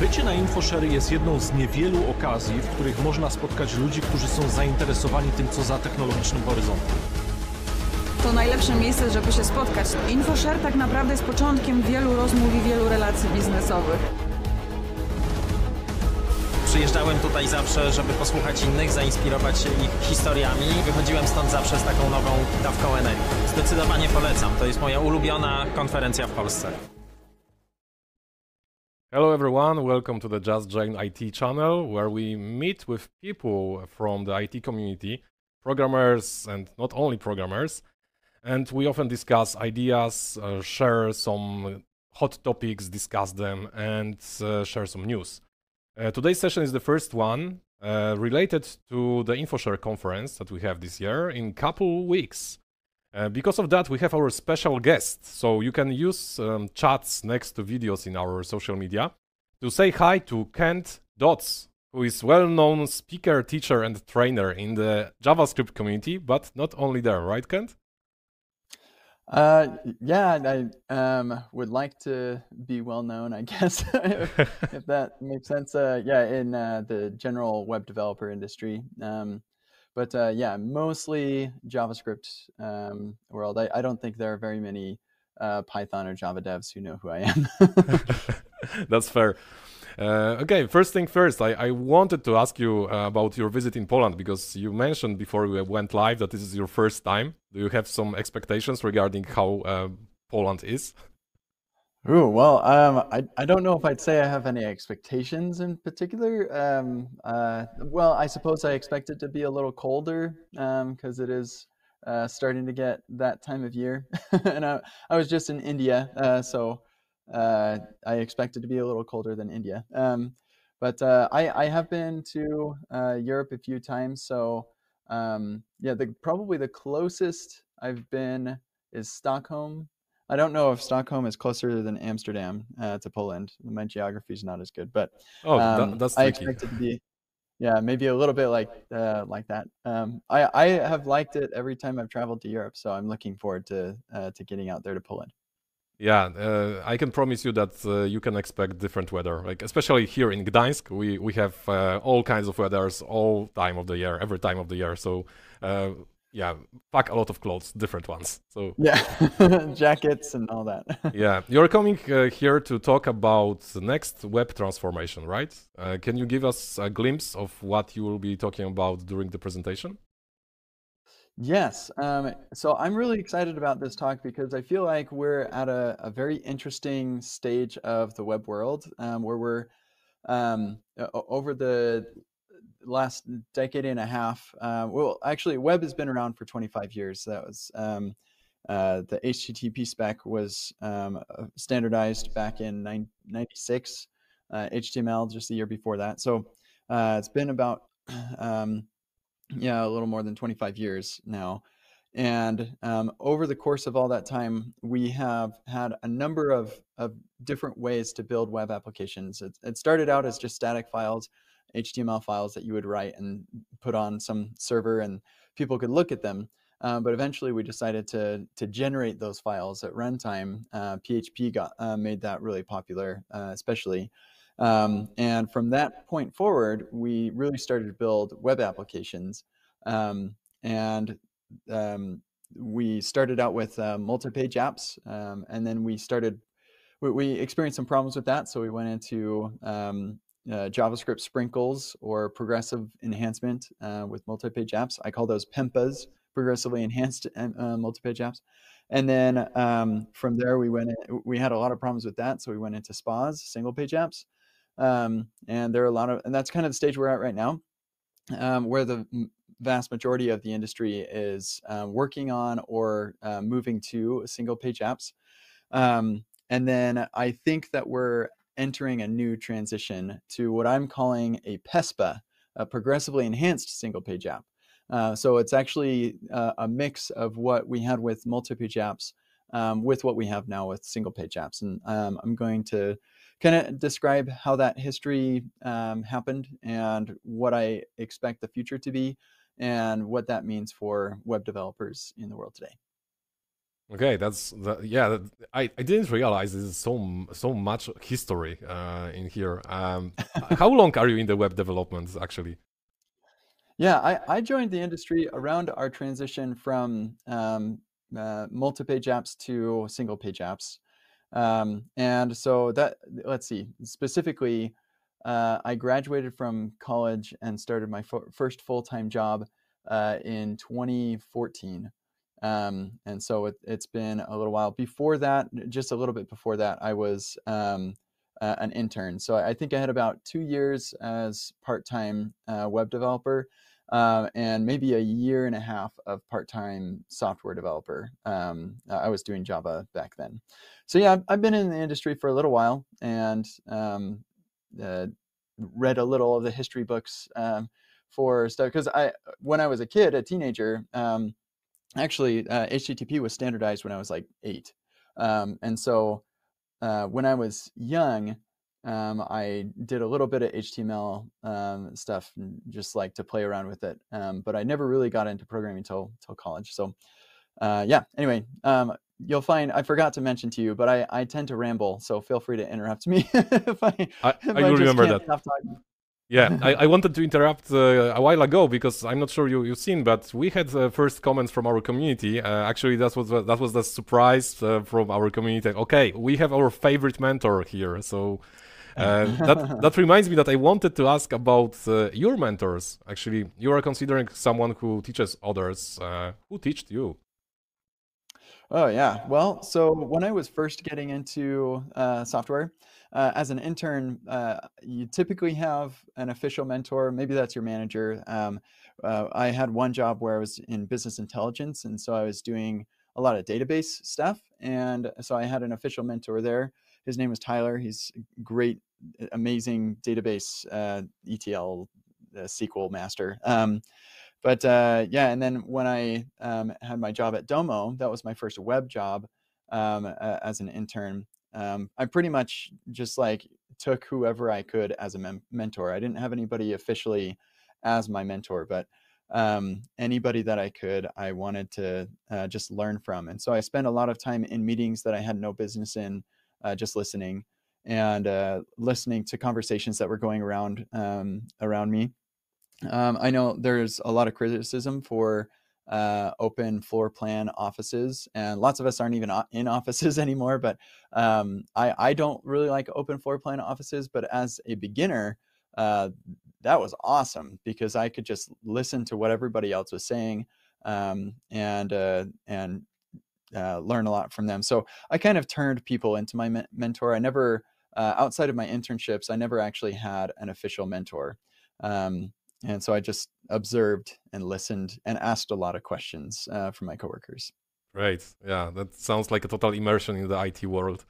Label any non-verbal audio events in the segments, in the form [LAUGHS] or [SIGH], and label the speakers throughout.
Speaker 1: Bycie na InfoShare jest jedną z niewielu okazji, w których można spotkać ludzi, którzy są zainteresowani tym, co za technologicznym horyzontem.
Speaker 2: To najlepsze miejsce, żeby się spotkać. InfoShare tak naprawdę jest początkiem wielu rozmów i wielu relacji biznesowych.
Speaker 3: Przyjeżdżałem tutaj zawsze, żeby posłuchać innych, zainspirować się ich historiami. Wychodziłem stąd zawsze z taką nową dawką energii. Zdecydowanie polecam. To jest moja ulubiona konferencja w Polsce.
Speaker 4: Hello, everyone. Welcome to the Just Join IT channel, where we meet with people from the IT community, programmers and not only programmers. And we often discuss ideas, uh, share some hot topics, discuss them, and uh, share some news. Uh, today's session is the first one uh, related to the InfoShare conference that we have this year in couple weeks. Uh, because of that, we have our special guest. So you can use um, chats next to videos in our social media to say hi to Kent Dodds, who is well-known speaker, teacher, and trainer in the JavaScript community, but not only there, right, Kent?
Speaker 5: Uh, yeah, I um, would like to be well known, I [LAUGHS] guess, if, if that makes sense. Uh, yeah, in uh, the general web developer industry. Um, but uh, yeah, mostly JavaScript um, world. I, I don't think there are very many uh, Python or Java devs who know who I am. [LAUGHS]
Speaker 4: That's fair. Uh, okay, first thing first, I, I wanted to ask you uh, about your visit in Poland because you mentioned before we went live that this is your first time. Do you have some expectations regarding how uh, Poland is?
Speaker 5: Ooh, well, um, I, I don't know if I'd say I have any expectations in particular. Um, uh, well, I suppose I expect it to be a little colder because um, it is uh, starting to get that time of year. [LAUGHS] and I, I was just in India, uh, so uh, I expect it to be a little colder than India. Um, but uh, I, I have been to uh, Europe a few times, so um, yeah, the probably the closest I've been is Stockholm. I don't know if Stockholm is closer than Amsterdam uh, to Poland. My geography is not as good, but
Speaker 4: oh,
Speaker 5: um,
Speaker 4: that, that's
Speaker 5: I
Speaker 4: tricky.
Speaker 5: expect it to be yeah maybe a little bit like uh, like that. Um, I I have liked it every time I've traveled to Europe, so I'm looking forward to uh, to getting out there to Poland.
Speaker 4: Yeah, uh, I can promise you that uh, you can expect different weather. Like especially here in Gdańsk, we we have uh, all kinds of weathers all time of the year, every time of the year. So uh, yeah, pack a lot of clothes, different ones. So
Speaker 5: yeah, [LAUGHS] jackets and all that. [LAUGHS]
Speaker 4: yeah, you're coming uh, here to talk about the next web transformation, right? Uh, can you give us a glimpse of what you will be talking about during the presentation?
Speaker 5: Yes. Um, so I'm really excited about this talk because I feel like we're at a, a very interesting stage of the web world um, where we're um, over the last decade and a half. Uh, well, actually, web has been around for 25 years. That was um, uh, the HTTP spec was um, uh, standardized back in 96. Uh, HTML just the year before that. So uh, it's been about [CLEARS THROAT] um, yeah, a little more than 25 years now. And um, over the course of all that time, we have had a number of, of different ways to build web applications. It, it, started out as just static files, HTML files that you would write and put on some server and people could look at them. Uh, but eventually we decided to, to generate those files at runtime. Uh, PHP got uh, made that really popular, uh, especially. Um, and from that point forward, we really started to build web applications. Um, and um, we started out with uh, multi-page apps, um, and then we started. We, we, experienced some problems with that, so we went into um, uh, JavaScript sprinkles or progressive enhancement uh, with multi-page apps. I call those PEMPAs, progressively enhanced uh, multi-page apps. And then um, from there, we went. In, we had a lot of problems with that, so we went into SPAs, single-page apps. Um, and there are a lot of, and that's kind of the stage we're at right now, um, where the vast majority of the industry is uh, working on or uh, moving to single page apps. Um, and then I think that we're entering a new transition to what I'm calling a PESPA, a progressively enhanced single page app. Uh, so it's actually uh, a mix of what we had with multi-page apps um, with what we have now with single page apps. And um, I'm going to kind of describe how that history um, happened and what I expect the future to be and what that means for web developers in the world today.
Speaker 4: Okay, that's the, yeah. I, I didn't realize there's so so much history uh, in here. Um, [LAUGHS] how long are you in the web development actually?
Speaker 5: Yeah, I, I joined the industry around our transition from um, uh, multi-page apps to single-page apps, um, and so that let's see specifically, uh, I graduated from college and started my first full-time job uh, in 2014. Um, and so it, has been a little while. Before that, just a little bit before that, I was um, uh, an intern. So I think I had about two years as part-time uh, web developer, uh, and maybe a year and a half of part-time software developer. Um, I was doing Java back then. So yeah, I've been in the industry for a little while and um, uh, read a little of the history books um, for stuff because I, when I was a kid, a teenager. Actually uh, http was standardized when i was like eight um, and so uh, when i was young um, i did a little bit of html um, stuff just like to play around with it um, but i never really got into programming until till college so uh, yeah anyway um, you'll find i forgot to mention to you but i, I tend to ramble so feel free to interrupt me [LAUGHS] if i,
Speaker 4: I,
Speaker 5: if
Speaker 4: I, I remember that yeah, [LAUGHS] I, I, wanted to interrupt uh, a while ago because I'm not sure you, you've seen, but we had uh, first comments from our community. Uh, actually, that was that was the surprise uh, from our community. Okay, we have our favorite mentor here, so uh, [LAUGHS] that that reminds me that I wanted to ask about uh, your mentors. Actually, you are considering someone who teaches others. who taught you?
Speaker 5: Oh yeah. Well, so when I was first getting into software uh, as an intern, uh, you typically have an official mentor. Maybe that's your manager. Um, uh, I had one job where I was in business intelligence, and so I was doing a lot of database stuff. And so I had an official mentor there. His name was Tyler. He's great, amazing database uh, ETL uh, SQL master. Um, but uh, yeah, and then when I um, had my job at Domo, that was my first web job um, as an intern um, I pretty much just like took whoever I could as a mem- mentor. I didn't have anybody officially as my mentor, but um, anybody that I could, I wanted to uh, just learn from. And so I spent a lot of time in meetings that I had no business in, uh, just listening and uh, listening to conversations that were going around um, around me. Um, I know there's a lot of criticism for uh, open floor plan offices, and lots of us aren't even in offices [LAUGHS] anymore. But um, I, I don't really like open floor plan offices. But as a beginner, uh, that was awesome because I could just listen to what everybody else was saying um, and uh, and uh, learn a lot from them. So I kind of turned people into my me- mentor. I never, uh, outside of my internships, I never actually had an official mentor. Um, and so I just observed and listened and asked a lot of questions uh, from my coworkers.
Speaker 4: Right. Yeah, that sounds like a total immersion in the IT world.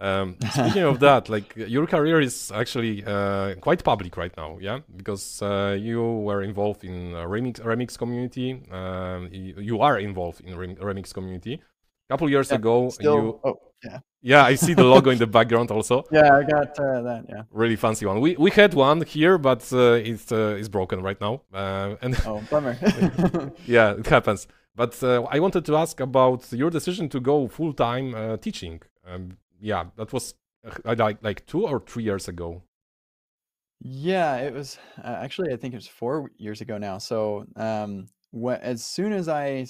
Speaker 4: Um, [LAUGHS] speaking of that, like your career is actually uh, quite public right now, yeah, because uh, you were involved in remix remix community. Um, you, you, are involved in remix community. A couple years
Speaker 5: yeah,
Speaker 4: ago,
Speaker 5: still,
Speaker 4: you
Speaker 5: oh yeah
Speaker 4: yeah, I see the logo in the background also. [LAUGHS]
Speaker 5: Yeah, I got uh, that. Yeah,
Speaker 4: really fancy one. We we had one here, but uh, it's uh, it's broken right now. Uh, and
Speaker 5: oh, bummer. [LAUGHS]
Speaker 4: yeah, it happens. But uh, I wanted to ask about your decision to go full time uh, teaching. Um, yeah, that was like like two or three years ago.
Speaker 5: Yeah, it was actually I think it was four years ago now. So um, as soon as I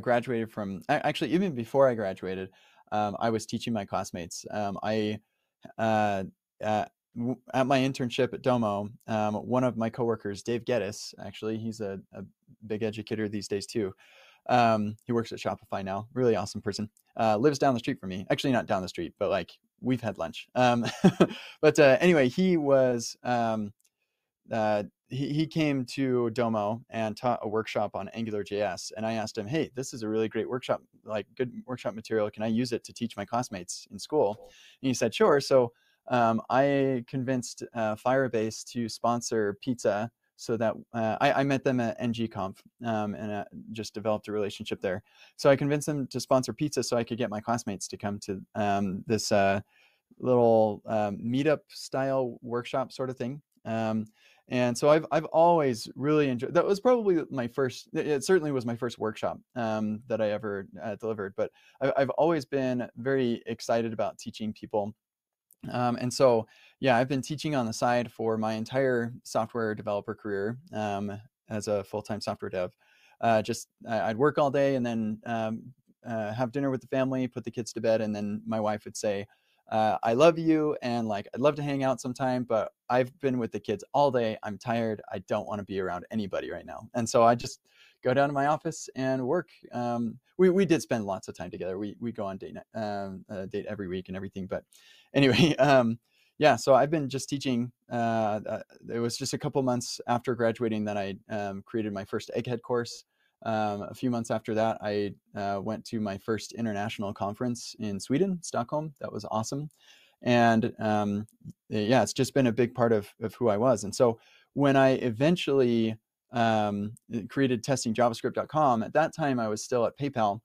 Speaker 5: graduated from, actually even before I graduated um, I was teaching my classmates. Um, I uh, uh, at my internship at Domo, um, one of my coworkers, Dave Geddes, actually, he's a, a big educator these days too. Um, he works at Shopify now. Really awesome person. Uh, lives down the street from me. Actually, not down the street, but like we've had lunch. Um, [LAUGHS] but uh, anyway, he was um, uh, he, he came to Domo and taught a workshop on AngularJS. And I asked him, hey, this is a really great workshop, like good workshop material. Can I use it to teach my classmates in school? And he said, sure. So um, I convinced uh, Firebase to sponsor pizza so that uh, I, I, met them at ngconf um, and uh, just developed a relationship there. So I convinced them to sponsor pizza so I could get my classmates to come to um, this uh, little um, meetup style workshop sort of thing. And so I've I've always really enjoyed. That was probably my first. It certainly was my first workshop um, that I ever uh, delivered. But I, I've always been very excited about teaching people, um, and so yeah, I've been teaching on the side for my entire software developer career um, as a full time software dev. Uh, just I'd work all day and then um, uh, have dinner with the family, put the kids to bed, and then my wife would say, uh, I love you and like I'd love to hang out sometime, but I've been with the kids all day. I'm tired. I don't want to be around anybody right now. And so I just go down to my office and work. Um, we, we did spend lots of time together. We, we go on date, um, uh, date every week and everything. But [LAUGHS] anyway, um, yeah, so I've been just teaching. Uh, uh, it was just a couple months after graduating that I um, created my first Egghead course. Um, a few months after that, I uh, went to my first international conference in Sweden, Stockholm. That was awesome. And um, yeah, it's just been a big part of, of who I was. And so when I eventually um, created testingjavascript.com, at that time I was still at PayPal.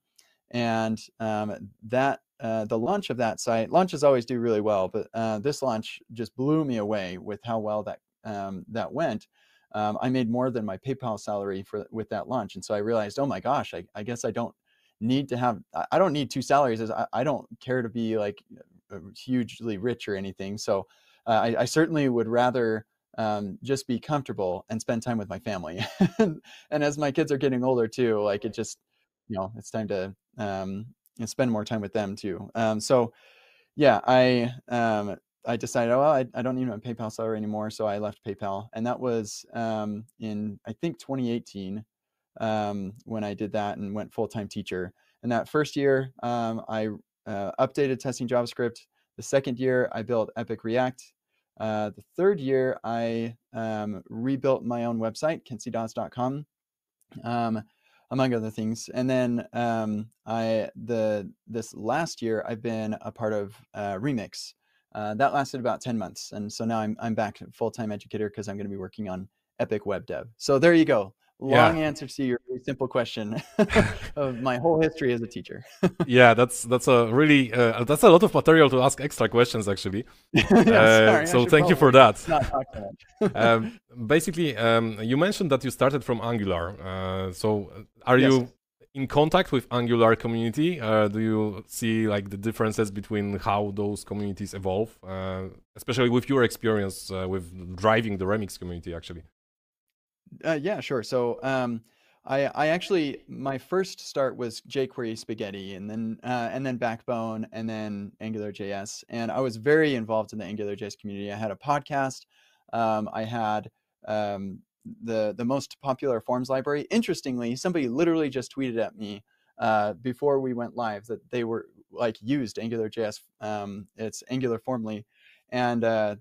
Speaker 5: And um, that uh, the launch of that site, launches always do really well, but uh, this launch just blew me away with how well that um, that went um, I made more than my PayPal salary for with that launch. And so I realized, oh my gosh, I, I guess I don't need to have, I don't need two salaries. I, I don't care to be like uh, hugely rich or anything. So uh, I, I, certainly would rather um, just be comfortable and spend time with my family. [LAUGHS] and as my kids are getting older too, like it just, you know, it's time to um, spend more time with them too. Um, so yeah, I um, I decided, oh, I, I don't need my PayPal salary anymore. So I left PayPal. And that was um, in, I think, 2018 um, when I did that and went full time teacher. And that first year, um, I uh, updated testing JavaScript. The second year, I built Epic React. Uh, the third year, I um, rebuilt my own website, kentcdodds.com, um, among other things. And then um, I the this last year, I've been a part of uh, Remix, uh, that lasted about 10 months. And so now I'm, I'm back full-time educator because I'm going to be working on Epic Web Dev. So there you go. Long yeah. answer to your simple question [LAUGHS] of my whole history as a teacher.
Speaker 4: yeah, that's that's a really uh, that's a lot of material to ask extra questions actually. [LAUGHS] yeah, uh, sorry, so thank you for that. [LAUGHS] um, basically, um, you mentioned that you started from Angular. Uh, so are yes. you in contact with Angular community? Uh, do you see like the differences between how those communities evolve, uh, especially with your experience uh, with driving the Remix community, actually?
Speaker 5: Uh, yeah, sure. So um, I, I actually my first start was jQuery Spaghetti, and then uh, and then Backbone, and then AngularJS, and I was very involved in the AngularJS community. I had a podcast. Um, I had um, the the most popular forms library. Interestingly, somebody literally just tweeted at me uh, before we went live that they were like used AngularJS. Um, it's Angular Formly, and uh,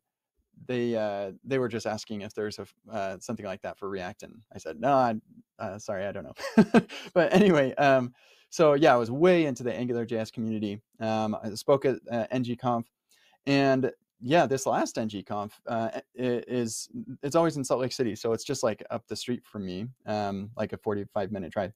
Speaker 5: they uh, they were just asking if there's a uh, something like that for React, and I said no, I, uh, sorry, I don't know. [LAUGHS] but anyway, um, so yeah, I was way into the AngularJS community. Um, I spoke at uh, ngconf, and yeah, this last ngconf uh, is it's always in Salt Lake City, so it's just like up the street from me, um, like a 45 minute drive.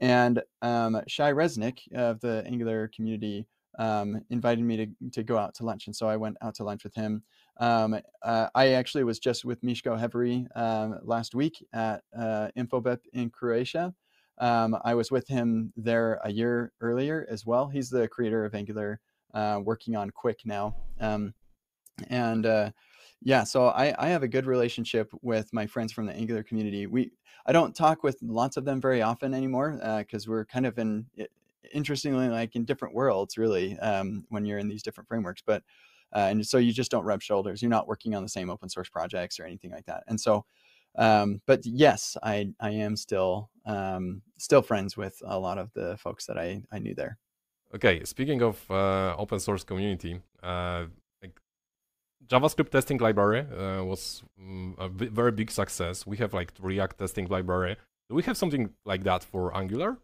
Speaker 5: And um, Shai Reznik of the Angular community um, invited me to, to go out to lunch, and so I went out to lunch with him. Um, uh, I actually was just with Miško Hevery um, last week at uh, Infobip in Croatia. Um, I was with him there a year earlier as well. He's the creator of Angular, uh, working on Qwik now. And uh, yeah, so I, I have a good relationship with my friends from the Angular community. We I don't talk with lots of them very often anymore because uh, we're kind of in interestingly like in different worlds really um, when you're in these different frameworks. But uh, and so you just don't rub shoulders. You're not working on the same open source projects or anything like that. And so, um, but yes, I I am still um, still friends with a lot of the folks that I I knew there.
Speaker 4: Okay, speaking of uh, open source community, uh, JavaScript testing library uh, was um, a very big success. We have like React testing library. Do we have something like that for Angular?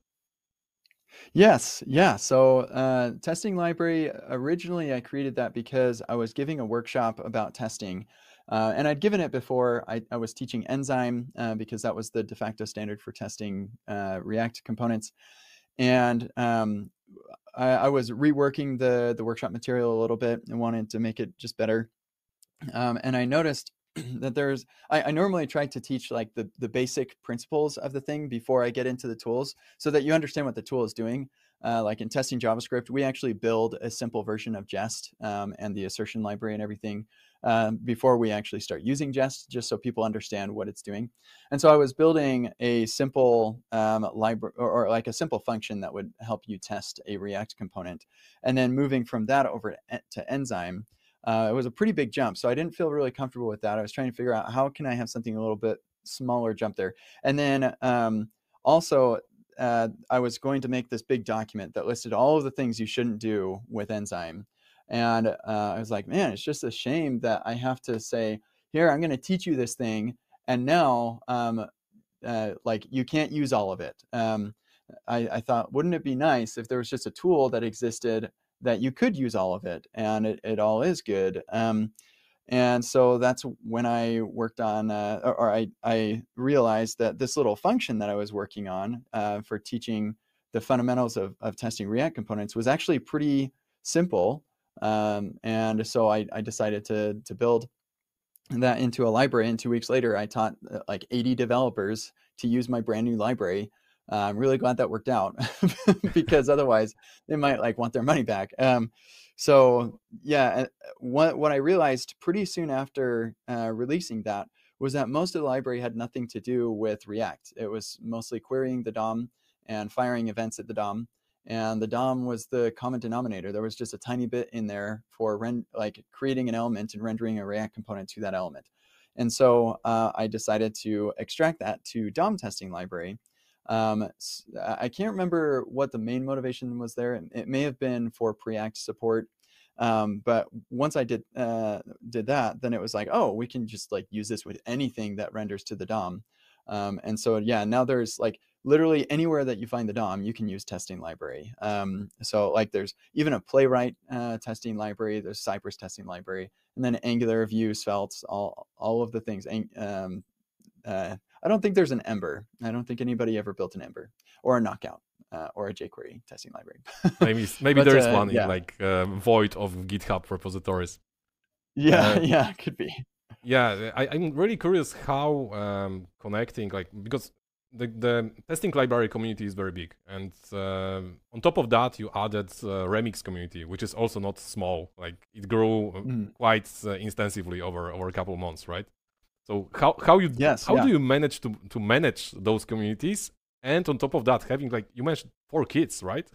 Speaker 5: Yes, yeah. So uh, testing library, originally I created that because I was giving a workshop about testing. Uh, and I'd given it before. I, I was teaching Enzyme uh, because that was the de facto standard for testing uh, React components. And um, I, I, was reworking the, the workshop material a little bit and wanted to make it just better. Um, and I noticed [CLEARS THROAT] that there's I, I normally try to teach like the the basic principles of the thing before I get into the tools so that you understand what the tool is doing. Uh, like in testing JavaScript, we actually build a simple version of Jest um, and the assertion library and everything um, before we actually start using Jest, just so people understand what it's doing. And so I was building a simple um, library or, or, like a simple function that would help you test a React component. And then moving from that over to Enzyme, uh, it was a pretty big jump. So I didn't feel really comfortable with that. I was trying to figure out how can I have something a little bit smaller jump there. And then um, also uh, I was going to make this big document that listed all of the things you shouldn't do with Enzyme. And uh, I was like, man, it's just a shame that I have to say, here, I'm going to teach you this thing. And now, um, uh, like, you can't use all of it. Um, I, I, thought, wouldn't it be nice if there was just a tool that existed that you could use all of it and it, it all is good. Um, and so that's when I worked on, uh, or, or I, I realized that this little function that I was working on uh, for teaching the fundamentals of, of testing React components was actually pretty simple. Um, and so I, I decided to, to build that into a library. And two weeks later, I taught uh, like 80 developers to use my brand new library. Uh, I'm really glad that worked out [LAUGHS] because otherwise they might like want their money back. Um, so yeah, what what I realized pretty soon after uh, releasing that was that most of the library had nothing to do with React. It was mostly querying the DOM and firing events at the DOM and the DOM was the common denominator. There was just a tiny bit in there for ren- like creating an element and rendering a React component to that element. And so uh, I decided to extract that to DOM testing library. Um, I can't remember what the main motivation was there. It may have been for Preact support. Um, but once I did uh, did that, then it was like, oh, we can just like use this with anything that renders to the DOM. Um, and so yeah, now there's like literally anywhere that you find the DOM, you can use testing library. Um, so like there's even a Playwright uh, testing library, there's Cypress testing library, and then Angular, Vue, Svelte, all all of the things. Um, uh, I don't think there's an Ember. I don't think anybody ever built an Ember or a Knockout. Uh, or a jQuery testing library. [LAUGHS]
Speaker 4: maybe maybe but, there is uh, one yeah. in like uh, void of GitHub repositories.
Speaker 5: Yeah, uh, [LAUGHS] yeah, could be.
Speaker 4: Yeah, I, am really curious how um, connecting like because the, the testing library community is very big and uh, on top of that you added uh, remix community which is also not small like it grew mm. quite uh, extensively over over a couple of months right so how how you yes, how yeah. do you manage to to manage those communities and on top of that having like you mentioned four kids right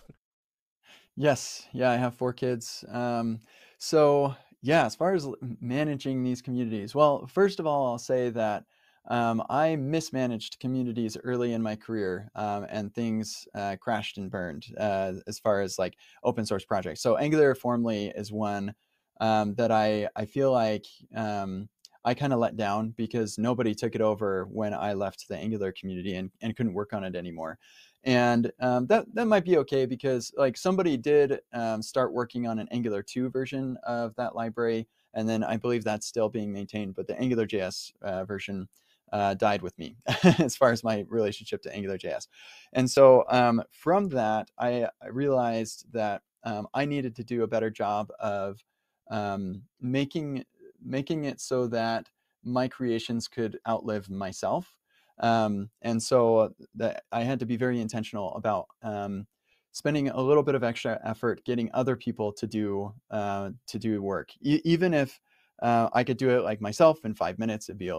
Speaker 5: yes yeah i have four kids um, so yeah as far as managing these communities well first of all i'll say that um, I mismanaged communities early in my career, um, and things uh, crashed and burned uh, as far as like open source projects. So Angular Formly is one um, that I I feel like um, I kind of let down because nobody took it over when I left the Angular community and, and couldn't work on it anymore. And um, that that might be okay because like somebody did um, start working on an Angular 2 version of that library, and then I believe that's still being maintained. But the Angular JS uh, version uh, died with me [LAUGHS] as far as my relationship to AngularJS. And so um, from that, I, I realized that um, I needed to do a better job of um, making making it so that my creations could outlive myself. Um, and so that I had to be very intentional about um, spending a little bit of extra effort getting other people to do uh, to do work, e- even if uh, I could do it like myself in five minutes. It'd be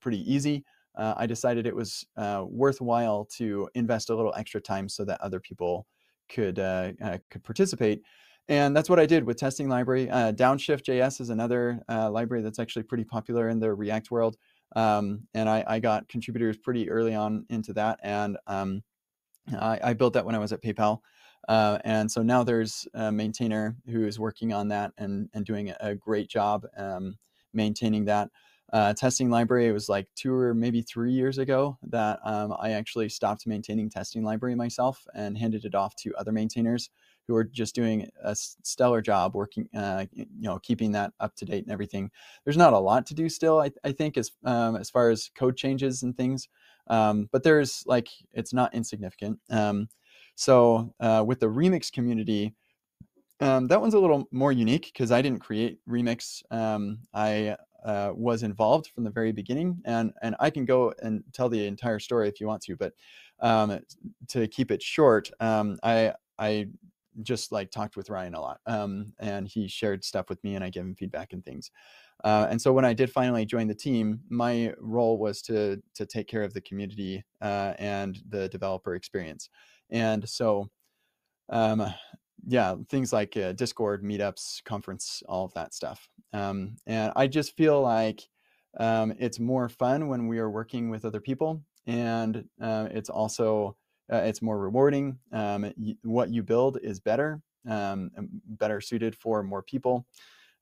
Speaker 5: pretty easy. Uh, I decided it was uh, worthwhile to invest a little extra time so that other people could uh, uh could participate. And that's what I did with testing library. Uh, Downshift.js is another uh, library that's actually pretty popular in the React world. Um, and I, I, got contributors pretty early on into that. And um, I, I, built that when I was at PayPal. and so now there's a maintainer who is working on that and, and doing a great job um, maintaining that uh, testing library. It was like two or maybe three years ago that um, I actually stopped maintaining testing library myself and handed it off to other maintainers who are just doing a stellar job working, uh, you know, keeping that up to date and everything. There's not a lot to do still, I, I think, as um, as far as code changes and things, um, but there's like it's not insignificant. Um, so uh, with the remix community. Um, that one's a little more unique because I didn't create Remix. Um, I uh, was involved from the very beginning, and and I can go and tell the entire story if you want to, but um, to keep it short, um, I I just like talked with Ryan a lot, um, and he shared stuff with me, and I gave him feedback and things. Uh, and so when I did finally join the team, my role was to to take care of the community uh, and the developer experience. And so, um, yeah, things like uh, Discord, meetups, conference, all of that stuff. Um, and I just feel like um, it's more fun when we are working with other people, and uh, it's also uh, it's more rewarding. Um, what you build is better, um, better suited for more people.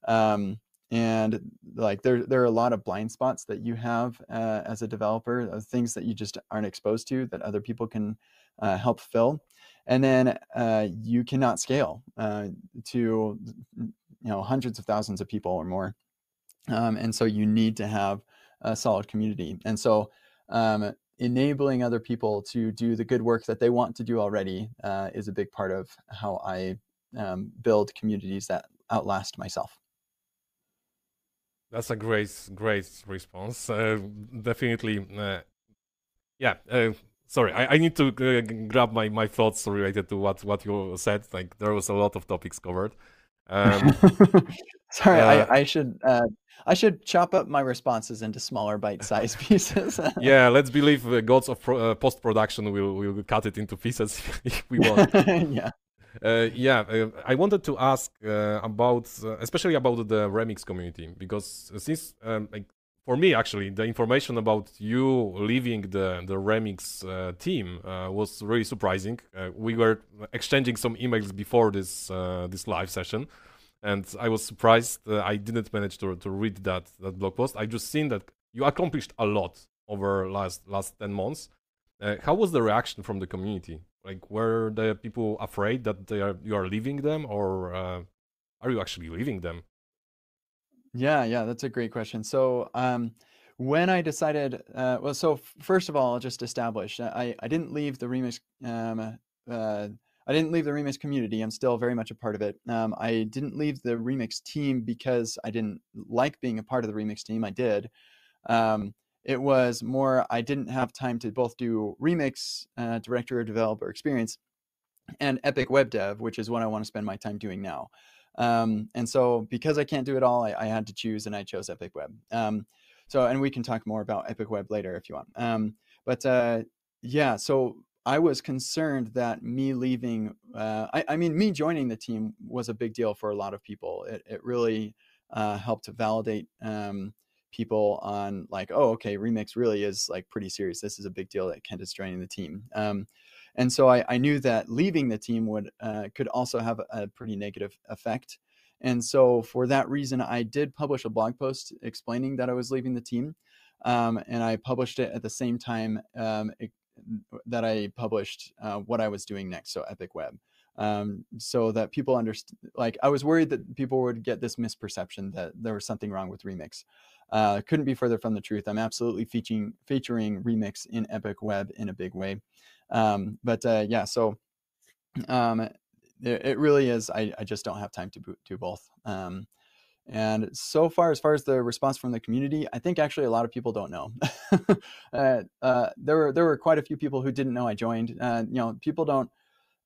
Speaker 5: Um, and like there there are a lot of blind spots that you have uh, as a developer uh, things that you just aren't exposed to that other people can uh, help fill and then uh, you cannot scale uh, to you know hundreds of thousands of people or more um, and so you need to have a solid community and so um, enabling other people to do the good work that they want to do already uh, is a big part of how i um, build communities that outlast myself
Speaker 4: that's a great, great response. Uh, definitely, uh, yeah. Uh, sorry, I, I, need to uh, grab my, my thoughts related to what, what you said. Like there was a lot of topics covered. Um, [LAUGHS]
Speaker 5: sorry, I, uh, I should uh, I should chop up my responses into smaller bite-sized [LAUGHS] pieces. [LAUGHS]
Speaker 4: yeah, let's believe the gods of post production will will cut it into pieces [LAUGHS] if we want.
Speaker 5: yeah.
Speaker 4: Uh, yeah, uh, I wanted to ask uh, about, uh, especially about the remix community, because since, um, like, for me actually, the information about you leaving the the remix uh, team uh, was really surprising. we were exchanging some emails before this this live session, and I was surprised. I didn't manage to to read that that blog post. I just seen that you accomplished a lot over last last ten months. how was the reaction from the community? Like, were the people afraid that they are you are leaving them, or uh, are you actually leaving them?
Speaker 5: Yeah, yeah, that's a great question. So, um, when I decided, uh, well, so first of all, I'll just establish uh, I I didn't leave the Remix. Um, uh, I didn't leave the Remix community. I'm still very much a part of it. Um, I didn't leave the Remix team because I didn't like being a part of the Remix team. I did. Um, it was more I didn't have time to both do remix, uh, director or developer experience, and Epic Web Dev, which is what I want to spend my time doing now. Um, and so because I can't do it all, I, I, had to choose, and I chose Epic Web. Um, so and we can talk more about Epic Web later if you want. Um, but uh, yeah, so I was concerned that me leaving, uh, I, I, mean, me joining the team was a big deal for a lot of people. It, it really uh, helped to validate um, people on like, oh, okay, Remix really is like pretty serious. This is a big deal that Kent is joining the team. Um, and so I, I, knew that leaving the team would uh, could also have a, pretty negative effect. And so for that reason, I did publish a blog post explaining that I was leaving the team, um, and I published it at the same time um, that I published uh, what I was doing next, so Epic Web. Um, so that people understand, like I was worried that people would get this misperception that there was something wrong with Remix. Uh, couldn't be further from the truth. I'm absolutely featuring featuring Remix in Epic Web in a big way. Um, but uh, yeah, so um, it, it, really is. I, I, just don't have time to do both. Um, and so far, as far as the response from the community, I think actually a lot of people don't know. [LAUGHS] uh, uh, there were there were quite a few people who didn't know I joined. Uh, you know, people don't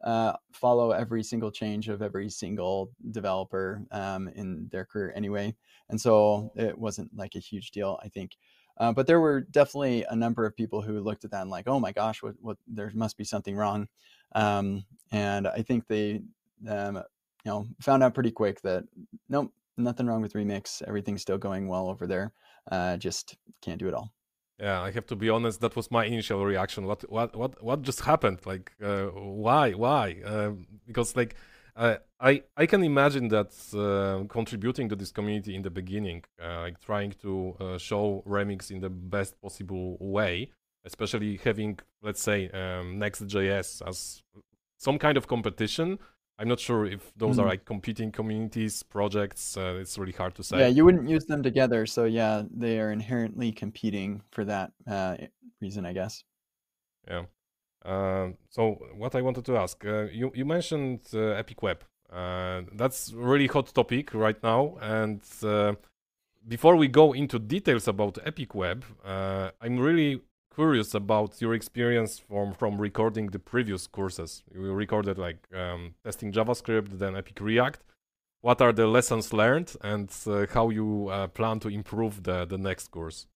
Speaker 5: uh, follow every single change of every single developer um, in their career anyway. And so it wasn't like a huge deal, I think. Uh, but there were definitely a number of people who looked at that and like, oh my gosh, what, what there must be something wrong. Um, and I think they, um, you know, found out pretty quick that nope, nothing wrong with Remix. Everything's still going well over there. Uh, just can't do it all.
Speaker 4: Yeah, I have to be honest. That was my initial reaction. What what what what just happened? Like, uh, why why? Uh, because like, uh, I I can imagine that uh, contributing to this community in the beginning, uh, like trying to uh, show Remix in the best possible way, especially having let's say um, Next.js as some kind of competition I'm not sure if those mm. are like competing communities, projects. Uh, it's really hard to say.
Speaker 5: Yeah, you wouldn't use them together. So yeah, they are inherently competing for that uh, reason, I guess.
Speaker 4: Yeah. Uh, so what I wanted to ask, uh, you you mentioned uh, Epic Web. Uh, that's really hot topic right now, and before we go into details about Epic Web, uh, I'm really curious about your experience from from recording the previous courses. You recorded like um, testing JavaScript, then Epic React. What are the lessons learned, and uh, how you uh, plan to improve the the next course?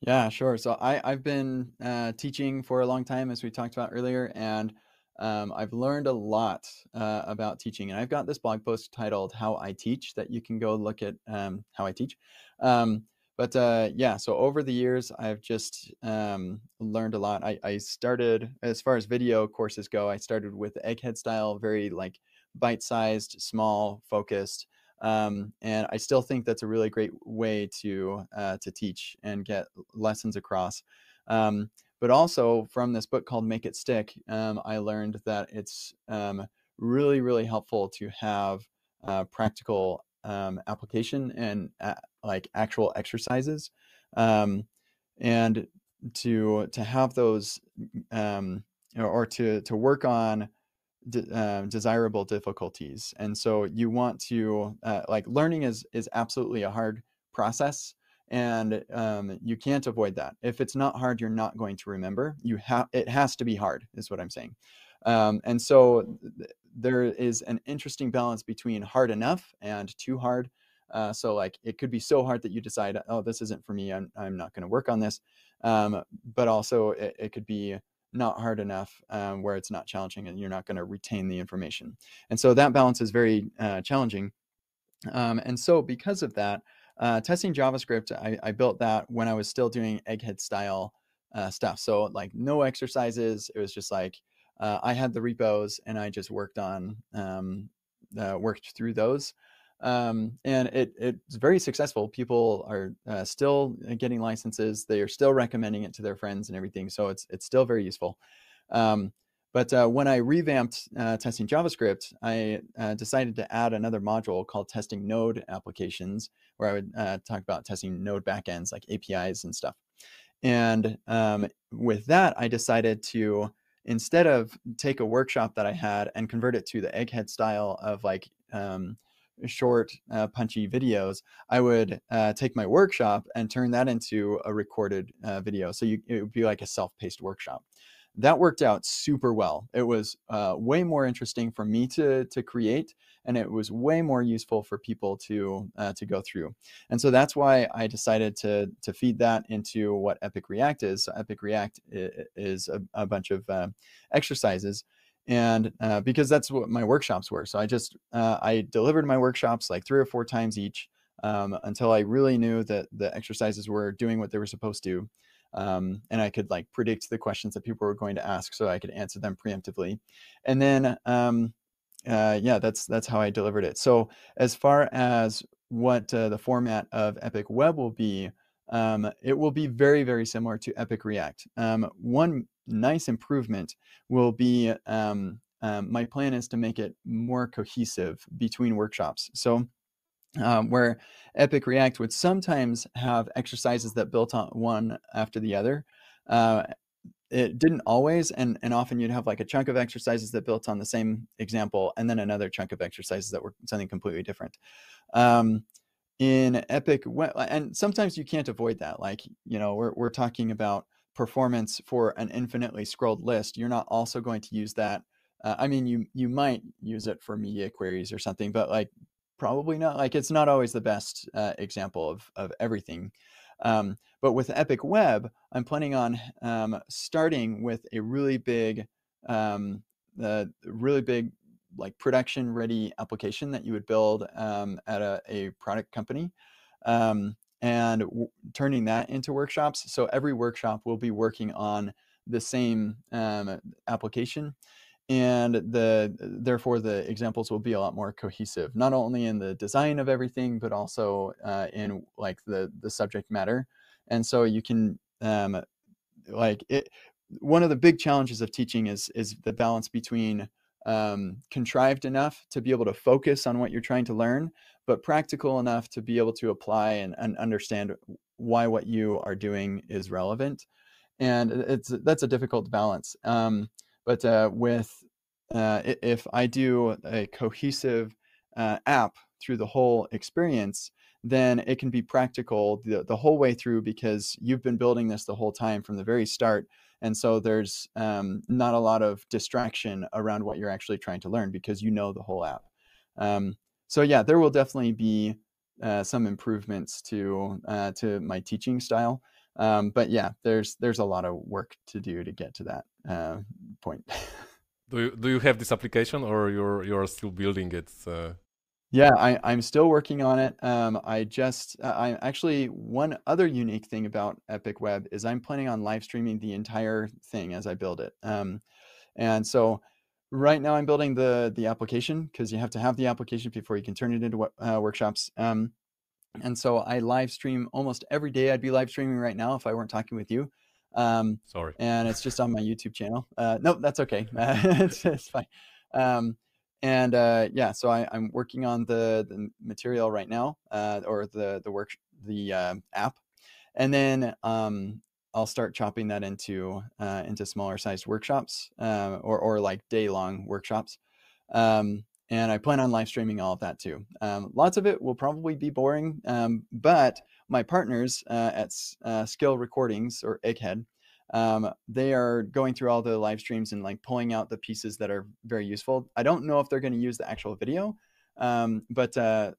Speaker 5: Yeah, sure. So I I've been uh, teaching for a long time, as we talked about earlier, and um, I've learned a lot uh, about teaching. And I've got this blog post titled "How I Teach" that you can go look at um, how I teach. Um, but uh, yeah, so over the years, I've just um, learned a lot. I, I started as far as video courses go. I started with Egghead style, very like bite-sized, small, focused. Um, and I still think that's a really great way to uh, to teach and get lessons across. Um, but also from this book called Make It Stick, um, I learned that it's um, really really helpful to have uh, practical um, application and uh, like actual exercises, um, and to to have those or, or to to work on de- uh, desirable difficulties. And so you want to uh, like learning is is absolutely a hard process and um, you can't avoid that. If it's not hard you're not going to remember. You have it has to be hard is what i'm saying. Um, and so there is an interesting balance between hard enough and too hard uh, so like it could be so hard that you decide oh this isn't for me i'm, I'm not going to work on this um, but also it, it could be not hard enough um, where it's not challenging and you're not going to retain the information. And so that balance is very uh, challenging. Um, and so because of that, uh, testing JavaScript, I, I, built that when I was still doing egghead style uh, stuff. So like no exercises. It was just like uh, I had the repos and I just worked on um, uh, worked through those um, and it it's very successful. People are uh, still uh, getting licenses. They are still recommending it to their friends and everything. So it's it's still very useful. Um, but uh, when I revamped uh, testing JavaScript, I decided to add another module called testing Node applications, where I would talk about testing Node backends like APIs and stuff. And um, with that, I decided to instead of take a workshop that I had and convert it to the egghead style of like um, short, uh, punchy videos, I would uh, take my workshop and turn that into a recorded uh, video. So you, it would be like a self-paced workshop. That worked out super well. It was uh, way more interesting for me to to create, and it was way more useful for people to uh, to go through. And so that's why I decided to to feed that into what Epic React is. So Epic React is a, a bunch of uh, exercises and uh, because that's what my workshops were so i just uh, i delivered my workshops like three or four times each um, until i really knew that the exercises were doing what they were supposed to um, and i could like predict the questions that people were going to ask so i could answer them preemptively and then um, uh, yeah that's that's how i delivered it so as far as what uh, the format of epic web will be um, it will be very, very similar to Epic React. Um, one nice improvement will be um, um, my plan is to make it more cohesive between workshops. So um, where Epic React would sometimes have exercises that built on one after the other. Uh, it didn't always, and, and often you'd have like a chunk of exercises that built on the same example, and then another chunk of exercises that were something completely different. Um, in Epic, and sometimes you can't avoid that. Like, you know, we're, we're talking about performance for an infinitely scrolled list, you're not also going to use that. Uh, I mean, you you might use it for media queries or something, but like probably not. Like it's not always the best uh, example of of everything. Um, but with Epic Web, I'm planning on um, starting with a really big, um, uh, really big like production ready application that you would build um, at a, a product company. Um, and turning that into workshops. So every workshop will be working on the same um, application and the therefore the examples will be a lot more cohesive not only in the design of everything but also uh, in like the the subject matter and so you can um, like it one of the big challenges of teaching is is the balance between um, contrived enough to be able to focus on what you're trying to learn, but practical enough to be able to apply and, and understand why what you are doing is relevant. And it's that's a difficult balance. Um, but uh, with uh, if I do a cohesive uh, app through the whole experience, then it can be practical the, the whole way through because you've been building this the whole time from the very start. And so there's um, not a lot of distraction around what you're actually trying to learn because you know the whole app. Um, so yeah, there will definitely be uh, some improvements to uh, to my teaching style. Um, but yeah, there's there's a lot of work to do to get to that uh, point.
Speaker 4: do you do you have this application or you're you're still building it? Uh?
Speaker 5: Yeah, I, I'm still working on it. Um, I just, uh, I actually, one other unique thing about Epic Web is I'm planning on live streaming the entire thing as I build it. Um, and so right now I'm building the the application because you have to have the application before you can turn it into uh, workshops. Um, and so I live stream almost every day. I'd be live streaming right now if I weren't talking with you. Um,
Speaker 4: Sorry.
Speaker 5: And it's just on my YouTube channel. Uh, nope, that's okay. [LAUGHS] [LAUGHS] it's, it's fine. Um, and uh, yeah, so I, am working on the, the material right now, uh, or the the work the uh, app, and then um, I'll start chopping that into uh, into smaller sized workshops, uh, or or like day long workshops. Um, and I plan on live streaming all of that too. Um, lots of it will probably be boring, um, but my partners uh, at Skill Recordings or Egghead um, they are going through all the live streams and like pulling out the pieces that are very useful. I don't know if they're going to use the actual video, um, but uh,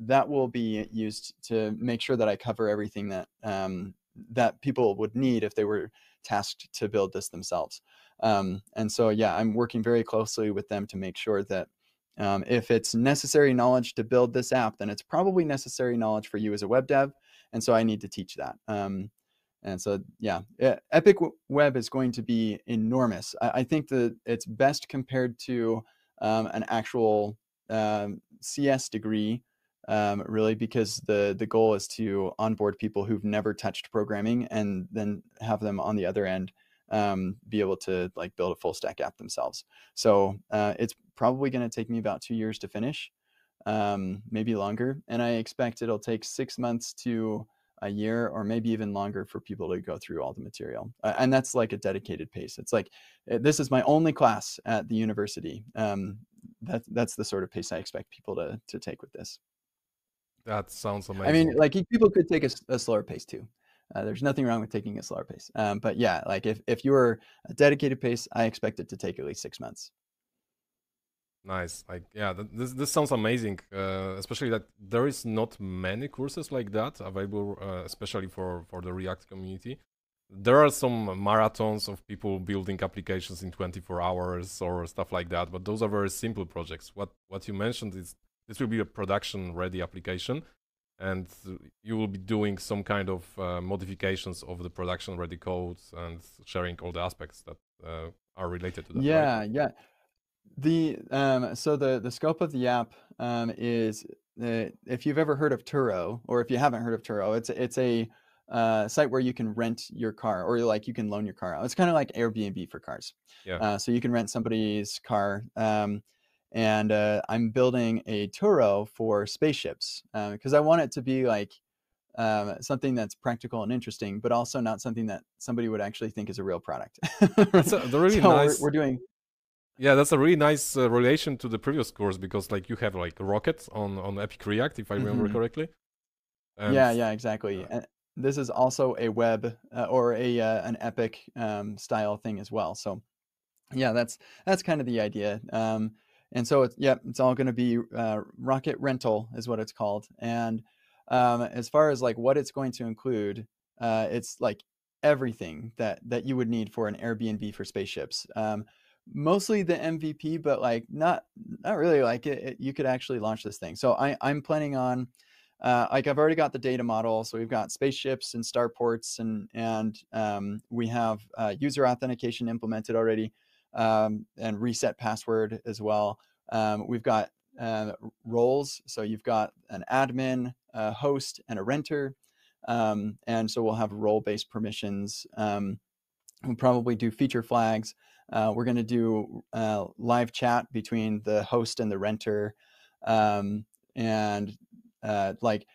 Speaker 5: that will be used to make sure that I cover everything that um, that people would need if they were tasked to build this themselves. Um, and so, yeah, I'm working very closely with them to make sure that um, if it's necessary knowledge to build this app, then it's probably necessary knowledge for you as a web dev. And so I need to teach that. Um, and so, yeah, Epic Web is going to be enormous. I, I think that it's best compared to um, an actual um, CS degree, um, really, because the the goal is to onboard people who've never touched programming and then have them on the other end um, be able to like build a full stack app themselves. So uh, it's probably going to take me about two years to finish, um, maybe longer, and I expect it'll take six months to a year or maybe even longer for people to go through all the material. Uh, and that's like a dedicated pace. It's like, eh, this is my only class at the university. Um, that, that's the sort of pace I expect people to, to take with this.
Speaker 4: That sounds amazing.
Speaker 5: I mean, like people could take a, a slower pace too. Uh, there's nothing wrong with taking a slower pace. Um, but yeah, like if, if you're a dedicated pace, I expect it to take at least six months.
Speaker 4: Nice. Like, yeah, th this this sounds amazing. Uh, especially that there is not many courses like that available, uh, especially for for the React community. There are some marathons of people building applications in 24 hours or stuff like that, but those are very simple projects. What what you mentioned is this will be a production ready application, and you will be doing some kind of uh, modifications of the production ready codes and sharing all the aspects that uh, are related to that.
Speaker 5: Yeah,
Speaker 4: right?
Speaker 5: yeah. The um, so the the scope of the app um, is uh, if you've ever heard of Turo or if you haven't heard of Turo, it's it's a uh, site where you can rent your car or like you can loan your car out. It's kind of like Airbnb for cars.
Speaker 4: Yeah.
Speaker 5: Uh, so you can rent somebody's car. Um, and uh, I'm building a Turo for spaceships because um, I want it to be like um, something that's practical and interesting, but also not something that somebody would actually think is a real product.
Speaker 4: A, the [LAUGHS] really
Speaker 5: so
Speaker 4: nice.
Speaker 5: We're, we're doing
Speaker 4: yeah, that's a really nice uh, relation to the previous course because like you have like Rocket on on Epic React, if I remember
Speaker 5: Mhm.
Speaker 4: correctly.
Speaker 5: yeah,
Speaker 4: And-
Speaker 5: yeah, exactly.
Speaker 4: uh,
Speaker 5: And this is also a web uh, or a uh, an epic um, style thing as well. So yeah, that's that's kind of the idea. Um, and so it's yeah, it's all going to be uh, Rocket Rental is what it's called. And um, as far as like what it's going to include, uh, it's like everything that that you would need for an Airbnb for spaceships. Um, mostly the MVP, but like not not really like it, it- you could actually launch this thing. So I I'm planning on uh, like I've already got the data model, so we've got spaceships and starports, and and um, we have uh, user authentication implemented already, um, and reset password as well. Um, we've got uh, roles, so you've got an admin, a host, and a renter, um, and so we'll have role-based permissions. Um, we'll probably do feature flags. Uh, we're going to do uh, live chat between the host and the renter, um, and uh, like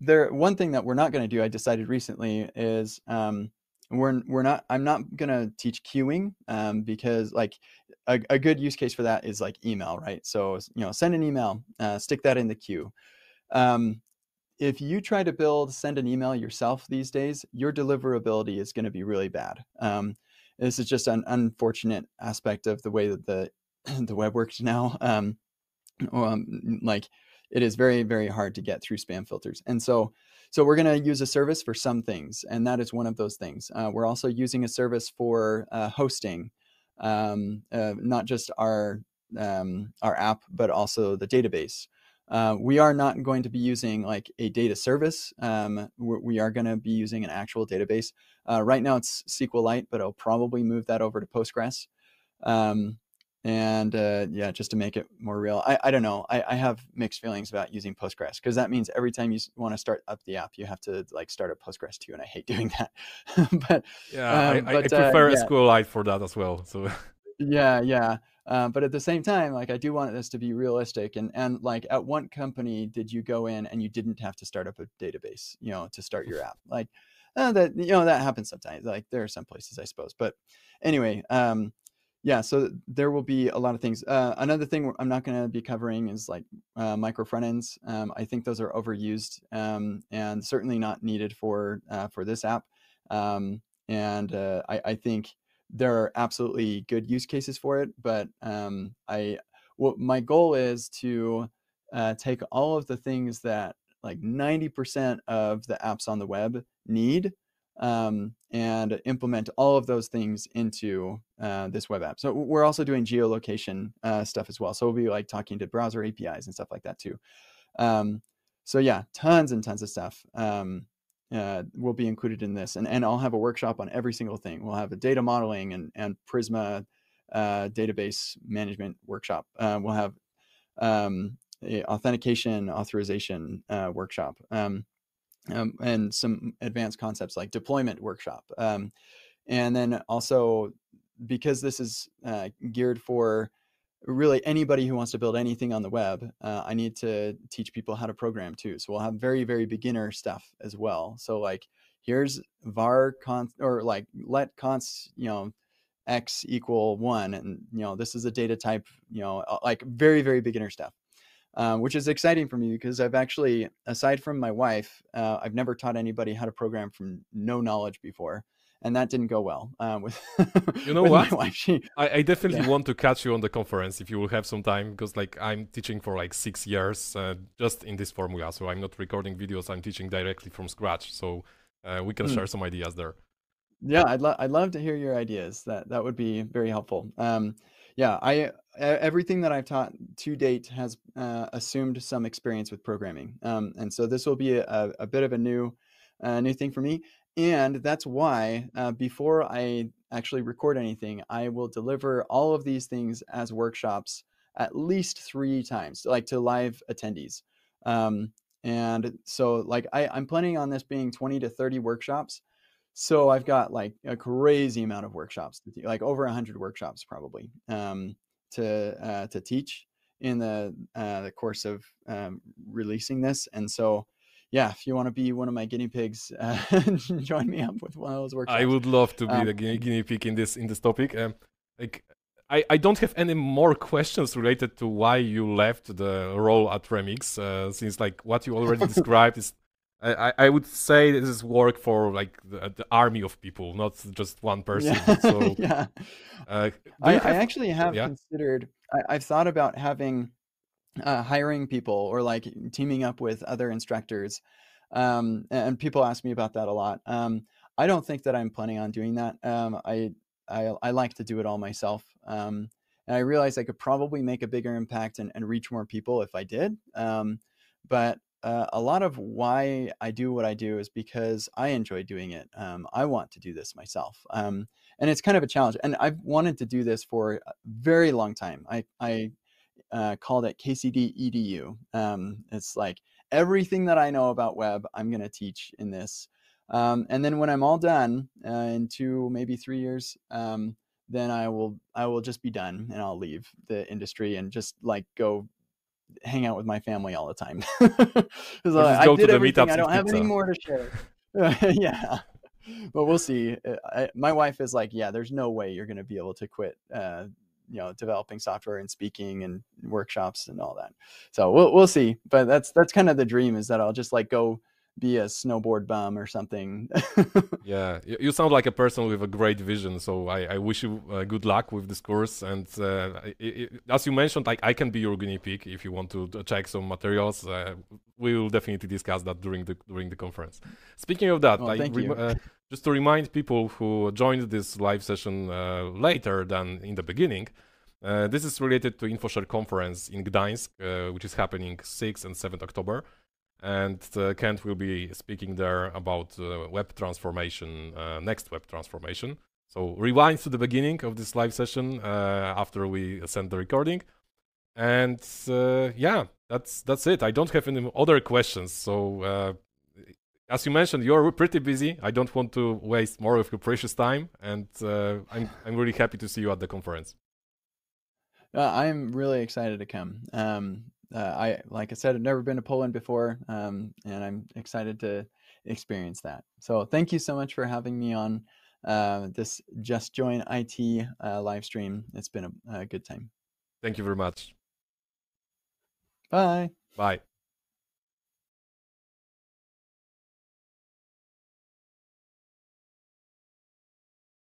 Speaker 5: there. One thing that we're not going to do, I decided recently, is um, we're we're not. I'm not going to teach queuing um, because like a, a good use case for that is like email, right? So you know, send an email, uh, stick that in the queue. Um, if you try to build send an email yourself these days, your deliverability is going to be really bad. Um, this is just an unfortunate aspect of the way that the [CLEARS THROAT] the web works now. Um, um, like it is very very hard to get through spam filters, and so so we're going to use a service for some things, and that is one of those things. Uh, we're also using a service for uh, hosting, um, uh, not just our um, our app, but also the database. Uh, we are not going to be using like a data service. Um, we are going to be using an actual database. Uh, right now it's SQLite, but I'll probably move that over to Postgres. Um, and uh, yeah, just to make it more real. I, I don't know. I, I have mixed feelings about using Postgres because that means every time you want to start up the app, you have to like start a Postgres too, and I hate [LAUGHS] doing that. [LAUGHS] but
Speaker 4: yeah, um, I, I, but, I, prefer uh, yeah. SQLite for that as well. So [LAUGHS]
Speaker 5: yeah, yeah. Uh, but at the same time, like I do want this to be realistic. And and like at what company did you go in and you didn't have to start up a database, you know, to start your app? Like uh, that, you know, that happens sometimes. Like there are some places, I suppose. But anyway, um, yeah. So there will be a lot of things. Uh, another thing I'm not going to be covering is like uh, micro front ends. Um, I think those are overused um, and certainly not needed for uh, for this app. Um, and uh, I, I think there are absolutely good use cases for it, but um, I what my goal is to uh, take all of the things that like 90% of the apps on the web need um, and implement all of those things into uh, this web app. So we're also doing geolocation uh, stuff as well. So we'll be like talking to browser APIs and stuff like that too. Um, so yeah, tons and tons of stuff. Um, uh, will be included in this. And, and I'll have a workshop on every single thing. We'll have a data modeling and, and Prisma uh, database management workshop. Uh, we'll have um, authentication authorization uh, workshop um, um, and some advanced concepts like deployment workshop. Um, and then also because this is uh, geared for really anybody who wants to build anything on the web, uh, I need to teach people how to program too. So we'll have very, very beginner stuff as well. So like here's var const or like let const, you know, x equal one. And, you know, this is a data type, you know, uh, like very, very beginner stuff. Um, which is exciting for me because I've actually, aside from my wife, uh, I've never taught anybody how to program from no knowledge before and that didn't go well uh, with
Speaker 4: you know [LAUGHS] with what? wife, she, I, I, definitely yeah. want to catch you on the conference if you will have some time because like i'm teaching for like six years uh, just in this formula so i'm not recording videos i'm teaching directly from scratch so uh, we can mm. share some ideas there.
Speaker 5: Yeah i'd, lo- I'd love to hear your ideas. That that would be very helpful. Um, yeah i everything that i've taught to date has uh, assumed some experience with programming um, and so this will be a, a bit of a new uh, new thing for me and that's why uh, before I actually record anything, I will deliver all of these things as workshops at least three times, like to live attendees. Um, and so like I, I'm planning on this being 20 to 30 workshops. So I've got like a crazy amount of workshops, like over 100 workshops probably um, to uh, to teach in the uh, the course of um, releasing this. And so yeah, if you want to be one of my guinea pigs, uh, [LAUGHS] join me up with one of those workshops.
Speaker 4: I would love to be um, the guinea pig in this in this topic. Um, like, I, I don't have any more questions related to why you left the role at Remix, uh, since like what you already [LAUGHS] described is. I, I would say this is work for like the, the army of people, not just one person.
Speaker 5: Yeah. [LAUGHS]
Speaker 4: So,
Speaker 5: yeah. Uh, I, have, I, actually have yeah? considered. I, I've thought about having uh, hiring people or like teaming up with other instructors. Um, and people ask me about that a lot. Um, I don't think that I'm planning on doing that. Um, I, I, I like to do it all myself. Um, and I realize I could probably make a bigger impact and, and reach more people if I did. Um, but uh, a lot of why I do what I do is because I enjoy doing it. Um, I want to do this myself. and it's kind of a challenge. And I've wanted to do this for a very long time. I, I uh, called it KCD EDU. Um, it's like everything that I know about web, I'm going to teach in this. Um, and then when I'm all done uh, in two, maybe three years, um, then I will I will just be done and I'll leave the industry and just like go hang out with my family all the time. [LAUGHS] like, I did everything. I don't have any more to share. [LAUGHS] yeah, but we'll see. Uh, I, my wife is like, yeah, there's no way you're going to be able to quit uh, you know developing software and speaking and workshops and all that. So we'll we'll see. But that's that's kind of the dream is that I'll just like go be a snowboard bum or something. [LAUGHS]
Speaker 4: Yeah, you sound like a person with a great vision. So I, I wish you uh, good luck with this course. And uh, i i as you mentioned, like I can be your guinea pig if you want to check some materials. Uh, we will definitely discuss that during the during the conference. Speaking of that,
Speaker 5: Well,
Speaker 4: I uh, just to remind people who joined this live session uh, later than in the beginning. Uh, this is related to InfoShare conference in Gdańsk, uh, which is happening 6th and 7th October and uh, Kent will be speaking there about uh, web transformation, uh, next web transformation. So rewind to the beginning of this live session after we send the recording, and yeah, that's that's it. I don't have any other questions. So as you mentioned, you're pretty busy. I don't want to waste more of your precious time, and uh, I'm I'm really happy to see you at the conference.
Speaker 5: Uh, I'm really excited to come. Um, uh, I like I said, I've never been to Poland before, um, and I'm excited to experience that. So thank you so much for having me on uh, this Just Join IT uh, live stream. It's been a, a good time.
Speaker 4: Thank you very much.
Speaker 5: Bye.
Speaker 4: Bye.